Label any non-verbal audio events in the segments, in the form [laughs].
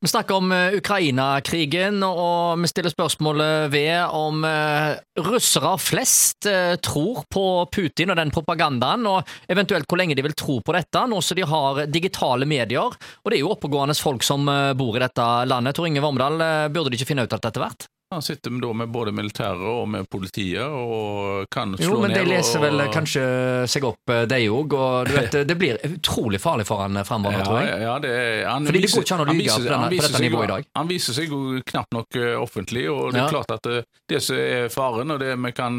Vi snakker om uh, Ukraina-krigen, og vi stiller spørsmålet ved om uh, russere flest uh, tror på Putin og den propagandaen, og eventuelt hvor lenge de vil tro på dette, nå som de har digitale medier. Og det er jo oppegående folk som bor i dette landet. Tor Inge Vormedal, burde de ikke finne ut alt etter hvert? Han sitter da med både militæret og med politiet og kan slå ned. Jo, men de leser vel kanskje seg opp, eh, de òg, og du vet, [laughs] det blir utrolig farlig for han framover, ja, tror jeg. Ja, det, han Fordi det går ikke an å lyge på, på, dette nivået i dag. Han viser seg jo knapt nok eh, offentlig, og det er ja. klart at det, eh, det som er faren, og det vi kan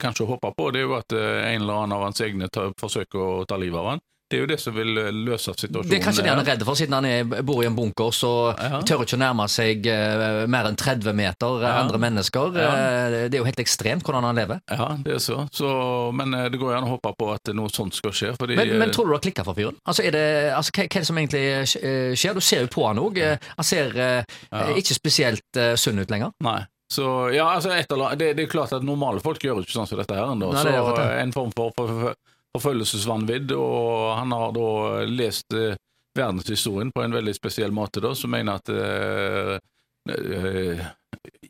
kanskje håpe på, det er jo at en eller annen av hans egne tar, forsøker å ta livet av han. Det er jo det som vil eh, løse situasjonen. Det er kanskje det han er redd for, siden han er, bor i en bunker, så ja. tør ikke å nærme seg uh, mer enn 30 meter uh, ja. andre mennesker. Ja. Uh, det er jo helt ekstremt hvordan han lever. Ja, det er så. så men det går jo an å håpe på at noe sånt skal skje. Fordi, men, men, tror du det har klikka for fyren? Altså, det, altså, hva, er det som egentlig skjer? Du ser jo på han òg. Han ser ikke spesielt sunn ut lenger. Nei. Så, ja, altså, det, det, er klart at Normale folk gjør ikke sånn som dette her. ennå. Så en form for, for forfølgelsesvanvidd, og han har da lest eh, verdenshistorien på en veldig spesiell måte, da, som mener at eh, eh,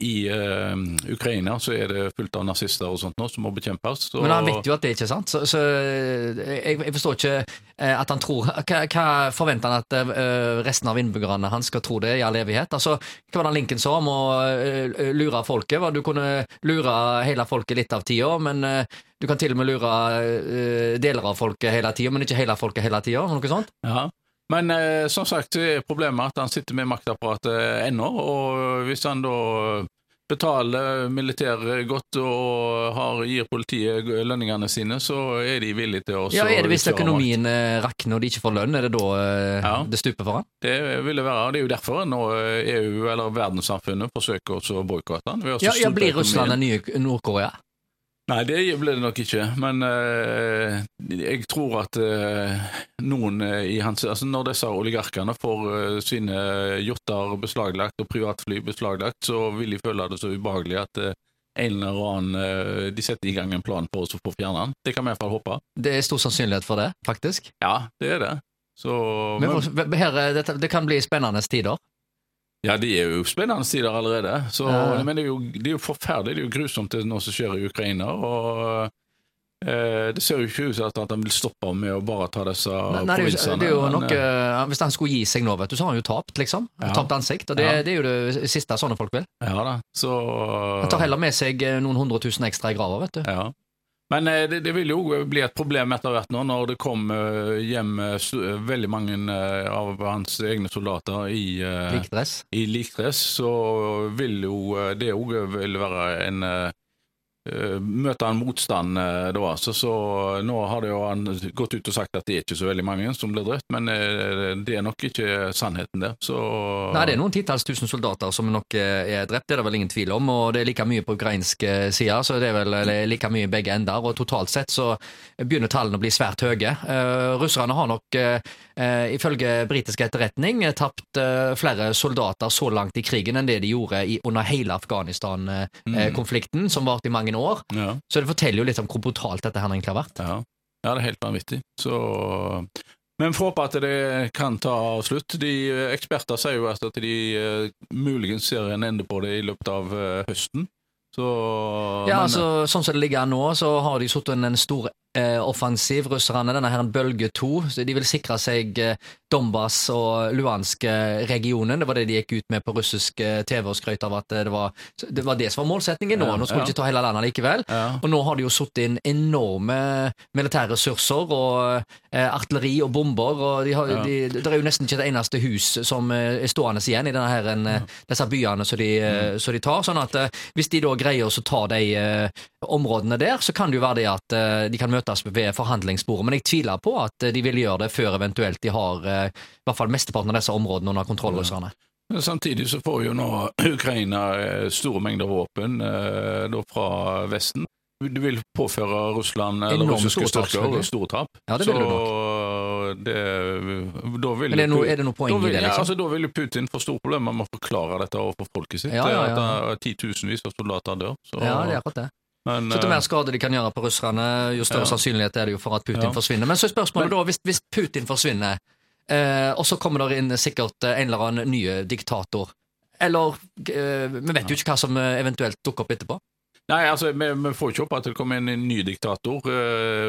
i uh, Ukraina så er det fullt av nazister og sånt nå som må bekjempes. Og... Men han vet jo at det er ikke sant, så, så jeg, jeg, forstår ikke at han tror Hva, hva forventer han at uh, resten av innbyggerne hans skal tro det i all evighet? Altså, Hva var det Lincoln sa om å uh, lure folket? Var du kunne lure hele folket litt av tida, men du kan til og med lure deler av folket hele tida, men ikke hele folket hele tida? Noe sånt? Ja. Men eh, som sagt er problemet at han sitter med maktapparatet eh, ennå, og hvis han da betaler militæret godt og har, gir politiet lønningene sine, så er de villige til å Ja, Er det hvis økonomien eh, rakner og de ikke får lønn, er det da eh, ja. det stuper for han? Det vil det være. Det er jo derfor nå EU, eller verdenssamfunnet, forsøker å boikotte han. Ja, ja, blir Russland den nye Nord-Korea? Nei, det ble det nok ikke. Men uh, jeg tror at uh, noen uh, i hans Altså når disse oligarkene får sine yachter beslaglagt og privatfly beslaglagt, så vil de føle det så ubehagelig at en eller annen De setter i gang en plan for oss å få fjernet den. Det kan vi iallfall håpe. Det er stor sannsynlighet for det, faktisk? Ja, det er det. Så, men, men her, det, det kan bli spennende tider? Ja, det er jo spennende tider allerede. Så, ja. Men det er, jo, det er, jo, forferdelig, det er jo grusomt det nå som skjer i Ukraina. og eh, Det ser jo ikke ut som at han vil stoppe med å bare ta disse nei, nei, provinsene. Det er jo nok, uh, hvis han skulle gi seg nå, vet du, så har han jo tapt, liksom. Ja. Tapt ansikt. og det, ja. det, er jo det siste sånne folk vil. Ja da, så... Han tar heller med seg noen hundre tusen ekstra i grava, vet du. Ja. Men eh, det, det, vil jo bli et problem etter hvert nå, når det kommer eh, hjem eh, veldig mange av hans egne soldater i likdress. I likdress så vil jo det òg være en møter han motstand eh, da. Så, så, nå har det jo han gått ut og sagt at det er ikke så veldig mange som blir drept, men eh, det er nok ikke sannheten der. Så Nei, det er noen titalls tusen soldater som nok er drept, det er det vel ingen tvil om. Og det er like mye på ukrainsk side, så det er vel like mye i begge ender. Og totalt sett så begynner tallene å bli svært høye. russerne har nok, ifølge britisk etterretning, tapt flere soldater så langt i krigen enn det de gjorde under hele Afghanistan-konflikten, som varte i mange mange år. Ja. Så det forteller jo litt om hvor brutalt dette her egentlig har vært. Ja, ja det er helt vanvittig. Så men får håpe at det kan ta slutt. De Eksperter sier jo at de uh, muligens ser en ende på det i løpet av uh, høsten. Så, ja, men, altså, Sånn som det ligger nå, så har de satt en stor eh, offensiv, russerne. Denne her en bølge to. De vil sikre seg eh, Donbas og Luhansk-regionen. Det var det de gikk ut med på russisk eh, TV og skrøt av at eh, det var, det var, det som var målsetningen nå. Nå skulle de ikke ta hele landet likevel. Ja. Og nå har de jo satt inn enorme militære ressurser og eh, artilleri og bomber. og de har, de, Det er jo nesten ikke et eneste hus som er stående igjen i her, en, disse byene som de, mm. så de, tar. sånn at hvis de da greier å ta de områdene der, så kan det jo være det at de kan møtes ved forhandlingsbordet. Men jeg tviler på at de vil gjøre det før eventuelt de har i hvert fall mesteparten av disse områdene under kontroll, russerne. Samtidig så får jo nå Ukraina eh, store mengder våpen da fra Vesten. Du vil påføre Russland eller russiske styrker store tap. Ja, det vil du nok. Det, da vil Men er det, noe, er det noe poeng vil, i det? Liksom? Ja, altså, da vil Putin få store problemer med å forklare dette overfor folket sitt. Ja, ja, ja. At titusenvis av soldater dør. Så, ja, det er akkurat det. Men, så til mer skade de kan gjøre på russerne, jo større ja. sannsynlighet er det jo for at Putin ja. forsvinner. Men så er spørsmålet Men, da, hvis, hvis Putin forsvinner Eh, og så kommer det inn sikkert en eller annen ny diktator. Eller eh, Vi vet jo ikke hva som eventuelt dukker opp etterpå. Nei, altså, vi, vi, får ikke håpe at det kommer en ny diktator,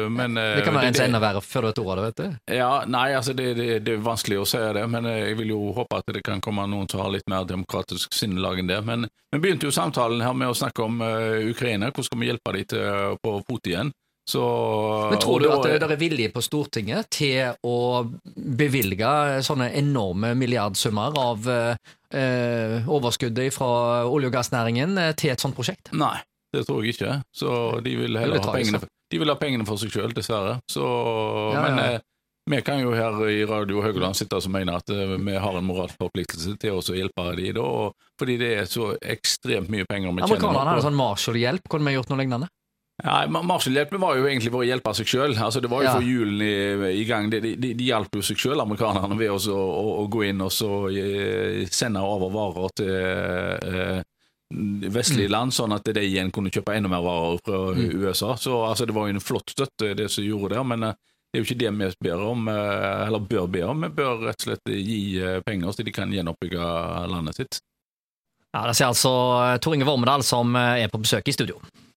men Det kan være en som enda verre før du vet ordet av det, vet du. Ja, nei, altså, det, det, det, er vanskelig å si det, men jeg vil jo håpe at det kan komme noen som har litt mer demokratisk sinnelag enn det. Men vi begynte jo samtalen her med å snakke om uh, Ukraina, hvordan skal vi hjelpe dem til, på fot igjen? Så, Men Tror du at det, det er vilje på Stortinget til å bevilge sånne enorme milliardsummer av eh, overskuddet fra olje- og gassnæringen til et sånt prosjekt? Nei, det tror jeg ikke. Så de vil heller ha pengene, de vil ha pengene for seg sjøl, dessverre. Så, ja, men ja. Eh, vi kan jo her i Radio Høgland sitte og mene at eh, vi har en moralsk forpliktelse til å hjelpe de da, fordi det er så ekstremt mye penger vi tjener. Amerikanerne har en sånn Marshall-hjelp, kunne vi gjort noe lignende? Nei, Marshallhjelpen var jo egentlig for å hjelpe seg sjøl. Altså, det var jo ja. for julen i, i gang. De, de, de hjalp jo seg sjøl, amerikanerne, ved å, å, å, gå inn og så eh, sende over varer til eh, vestlige mm. land, sånn at de igjen kunne kjøpe enda mer varer fra mm. USA. Så altså, Det var jo en flott støtte, det som gjorde det. Men eh, det er jo ikke det vi ber om, eh, eller bør be om. Vi bør rett og slett gi eh, penger så de kan gjenoppbygge landet sitt. Ja, Det sier altså Tor Inge Vormedal, som er på besøk i studio.